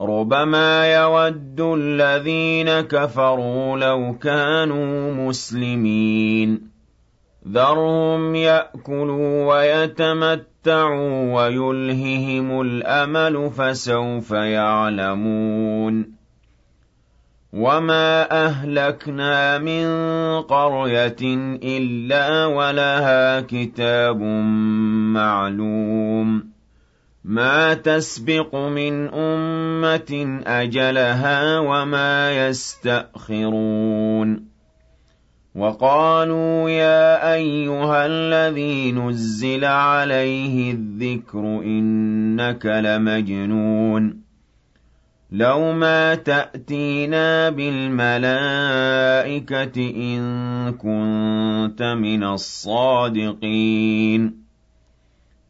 ربما يود الذين كفروا لو كانوا مسلمين ذرهم ياكلوا ويتمتعوا ويلههم الامل فسوف يعلمون وما اهلكنا من قريه الا ولها كتاب معلوم مَا تَسْبِقُ مِنْ أُمَّةٍ أَجَلَهَا وَمَا يَسْتَأْخِرُونَ. وَقَالُوا يَا أَيُّهَا الَّذِي نُزِّلَ عَلَيْهِ الذِّكْرُ إِنَّكَ لَمَجْنُونٌ. لَوْ مَا تَأْتِينَا بِالْمَلَائِكَةِ إِن كُنتَ مِنَ الصَّادِقِينَ.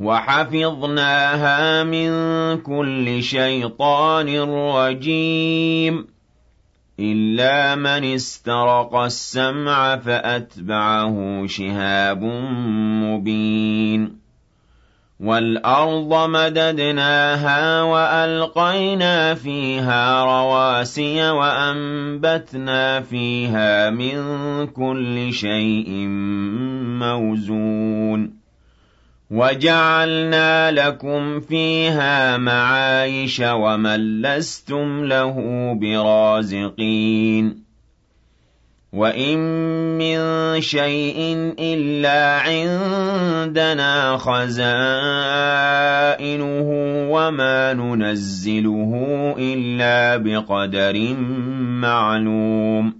وَحَفِظْنَاهَا مِن كُلِّ شَيْطَانٍ رَّجِيمٍ. إِلَّا مَنِ اسْتَرَقَ السَّمْعَ فَأَتْبَعَهُ شِهَابٌ مُّبِينٌ. وَالْأَرْضَ مَدَدْنَاهَا وَأَلْقَيْنَا فِيهَا رَوَاسِيَ وَأَنبَتْنَا فِيهَا مِن كُلِّ شَيْءٍ مَّوْزُونٍ. وَجَعَلْنَا لَكُمْ فِيهَا مَعَايِشَ وَمَن لَّسْتُمْ لَهُ بِرَازِقِينَ. وَإِن مِّن شَيْءٍ إِلَّا عِندَنَا خَزَائِنُهُ وَمَا نُنَزِّلُهُ إِلَّا بِقَدَرٍ مَّعْلُومٍ.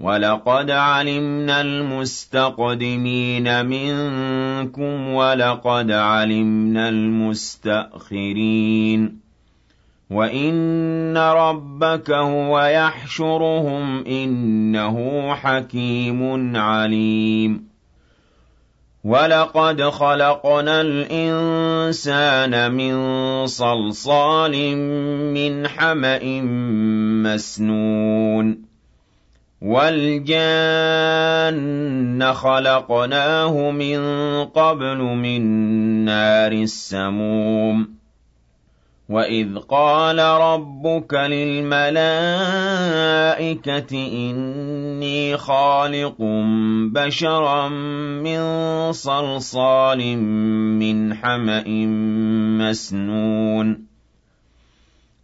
وَلَقَدْ عَلِمْنَا الْمُسْتَقْدِمِينَ مِنكُمْ وَلَقَدْ عَلِمْنَا الْمُسْتَأْخِرِينَ وَإِنَّ رَبَّكَ هُوَ يَحْشُرُهُمْ ۚ إِنَّهُ حَكِيمٌ عَلِيمٌ وَلَقَدْ خَلَقْنَا الْإِنسَانَ مِن صَلْصَالٍ مِّنْ حَمَإٍ مَّسْنُونٍ وَالْجَانَّ خَلَقْنَاهُ مِن قَبْلُ مِن نَّارِ السَّمُومِ وَإِذْ قَالَ رَبُّكَ لِلْمَلَائِكَةِ إِنِّي خَالِقٌ بَشَرًا مِّن صَلْصَالٍ مِّنْ حَمَإٍ مَّسْنُونٍ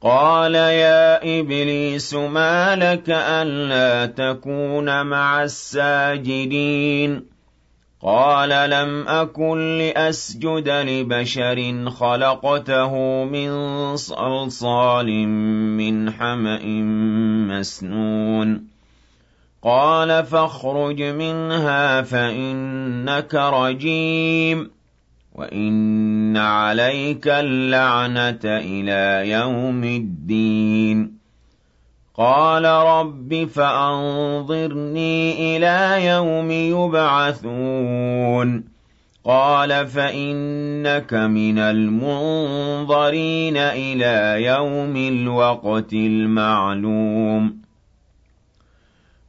قَالَ يَا إِبْلِيسُ مَا لَكَ أَلَّا تَكُونَ مَعَ السَّاجِدِينَ؟ قَالَ لَمْ أَكُن لِّأَسْجُدَ لِبَشَرٍ خَلَقْتَهُ مِن صَلْصَالٍ مِّنْ حَمَإٍ مَّسْنُونٍ. قَالَ فَاخْرُجْ مِنْهَا فَإِنَّكَ رَجِيمٌ وَإِنَّ عَلَيْكَ اللَّعْنَةَ إِلَىٰ يَوْمِ الدِّينِ قَالَ رَبِّ فَأَنظِرْنِي إِلَىٰ يَوْمِ يُبْعَثُونَ قَالَ فَإِنَّكَ مِنَ الْمُنظَرِينَ إِلَىٰ يَوْمِ الْوَقْتِ الْمَعْلُومِ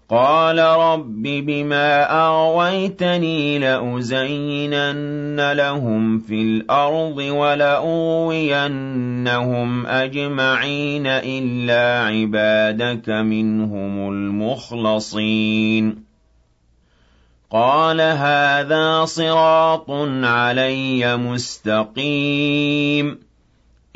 قَالَ رَبِّ بِمَا أَغْوَيْتَنِي لَأُزَيِّنَنَّ لَهُمْ فِي الْأَرْضِ وَلَأُغْوِيَنَّهُمْ أَجْمَعِينَ إِلَّا عِبَادَكَ مِنْهُمُ الْمُخْلَصِينَ. قَالَ هَٰذَا صِرَاطٌ عَلَيَّ مُسْتَقِيمٌ.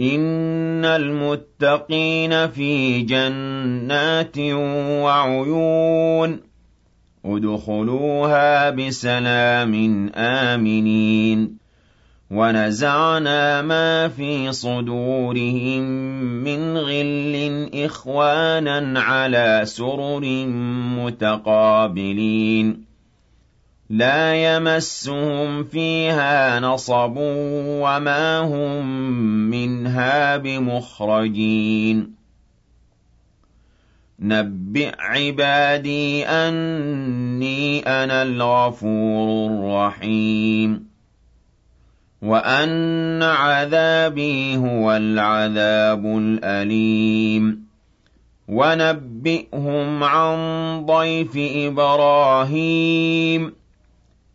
إِنَّ الْمُتَّقِينَ فِي جَنَّاتٍ وَعُيُونٍ ادْخُلُوهَا بِسَلَامٍ آمِنِينَ وَنَزَعْنَا مَا فِي صُدُورِهِم مِّنْ غِلٍّ إِخْوَانًا عَلَىٰ سُرُرٍ مُّتَقَابِلِينَ لَا يَمَسُّهُمْ فِيهَا نَصَبٌ وَمَا هُم مِّنْهَا بِمُخْرَجِينَ. نَبِّئْ عِبَادِي أَنِّي أَنَا الْغَفُورُ الرَّحِيمُ. وَأَنَّ عَذَابِي هُوَ الْعَذَابُ الْأَلِيمُ. وَنَبِّئْهُمْ عَن ضَيْفِ إِبْرَاهِيمَ.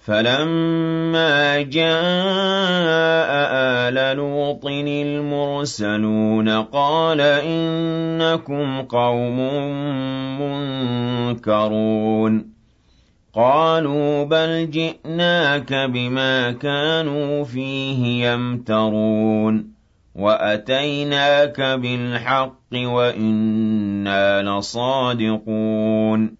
فَلَمَّا جَاءَ آلَ لُوطٍ الْمُرْسَلُونَ قَالَ إِنَّكُمْ قَوْمٌ مُّنكَرُونَ قَالُوا بَلْ جِئْنَاكَ بِمَا كَانُوا فِيهِ يَمْتَرُونَ وَأَتَيْنَاكَ بِالْحَقِّ وَإِنَّا لَصَادِقُونَ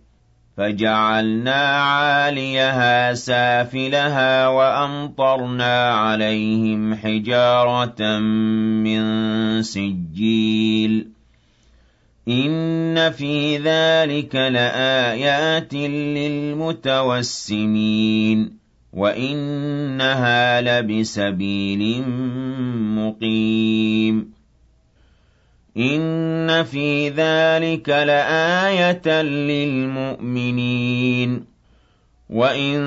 فَجَعَلْنَا عَالِيَهَا سَافِلَهَا وَأَمْطَرْنَا عَلَيْهِمْ حِجَارَةً مِّن سِجِّيلٍ. إِنَّ فِي ذَلِكَ لَآيَاتٍ لِّلْمُتَوَسِّمِينَ وَإِنَّهَا لَبِسَبِيلٍ مُّقِيمٍ. إِنَّ فِي ذَلِكَ لَآيَةً لِّلْمُؤْمِنِينَ وَإِن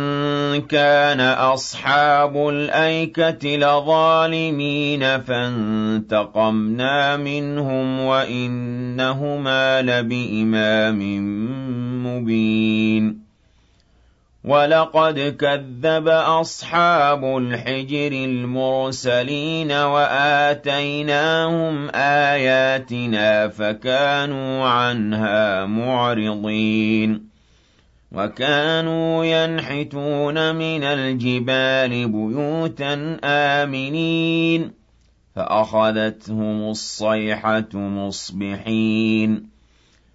كَانَ أَصْحَابُ الْأَيْكَةِ لَظَالِمِينَ فَانتَقَمْنَا مِنْهُمْ وَإِنَّهُمَا لَبِإِمَامٍ مُّبِينٍ وَلَقَدْ كَذَّبَ أَصْحَابُ الْحِجْرِ الْمُرْسَلِينَ وَآتَيْنَاهُمْ آيَاتِنَا فَكَانُوا عَنْهَا مُعْرِضِينَ وَكَانُوا يَنْحِتُونَ مِنَ الْجِبَالِ بُيُوتًا آمِنِينَ فَأَخَذَتْهُمُ الصَّيْحَةُ مُصْبِحِينَ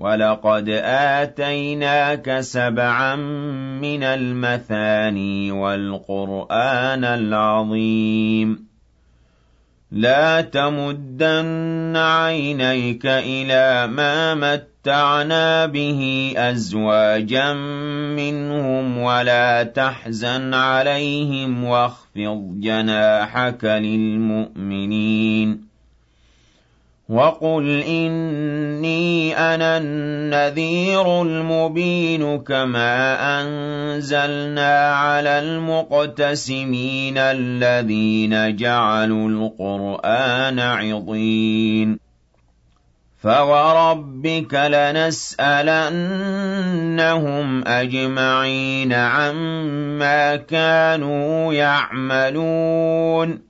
وَلَقَدْ آتَيْنَاكَ سَبْعًا مِّنَ الْمَثَانِي وَالْقُرْآنَ الْعَظِيمَ لَا تَمُدَّنَّ عَيْنَيْكَ إِلَىٰ مَا مَتَّعْنَا بِهِ أَزْوَاجًا مِّنْهُمْ وَلَا تَحْزَنْ عَلَيْهِمْ وَاخْفِضْ جَنَاحَكَ لِلْمُؤْمِنِينَ وَقُلْ إِنِّي أَنَا النَّذِيرُ الْمُبِينُ كَمَا أَنزَلْنَا عَلَى الْمُقْتَسِمِينَ الَّذِينَ جَعَلُوا الْقُرْآنَ عِضِينَ فَوَرَبِّكَ لَنَسْأَلَنَّهُمْ أَجْمَعِينَ عَمَّا كَانُوا يَعْمَلُونَ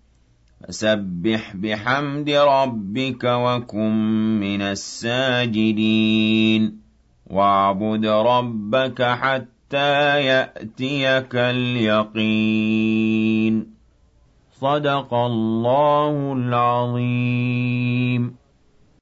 فَسَبِّحْ بِحَمْدِ رَبِّكَ وَكُن مِّنَ السَّاجِدِينَ. وَاعْبُدْ رَبَّكَ حَتَّىٰ يَأْتِيَكَ الْيَقِينُ. صدق الله العظيم.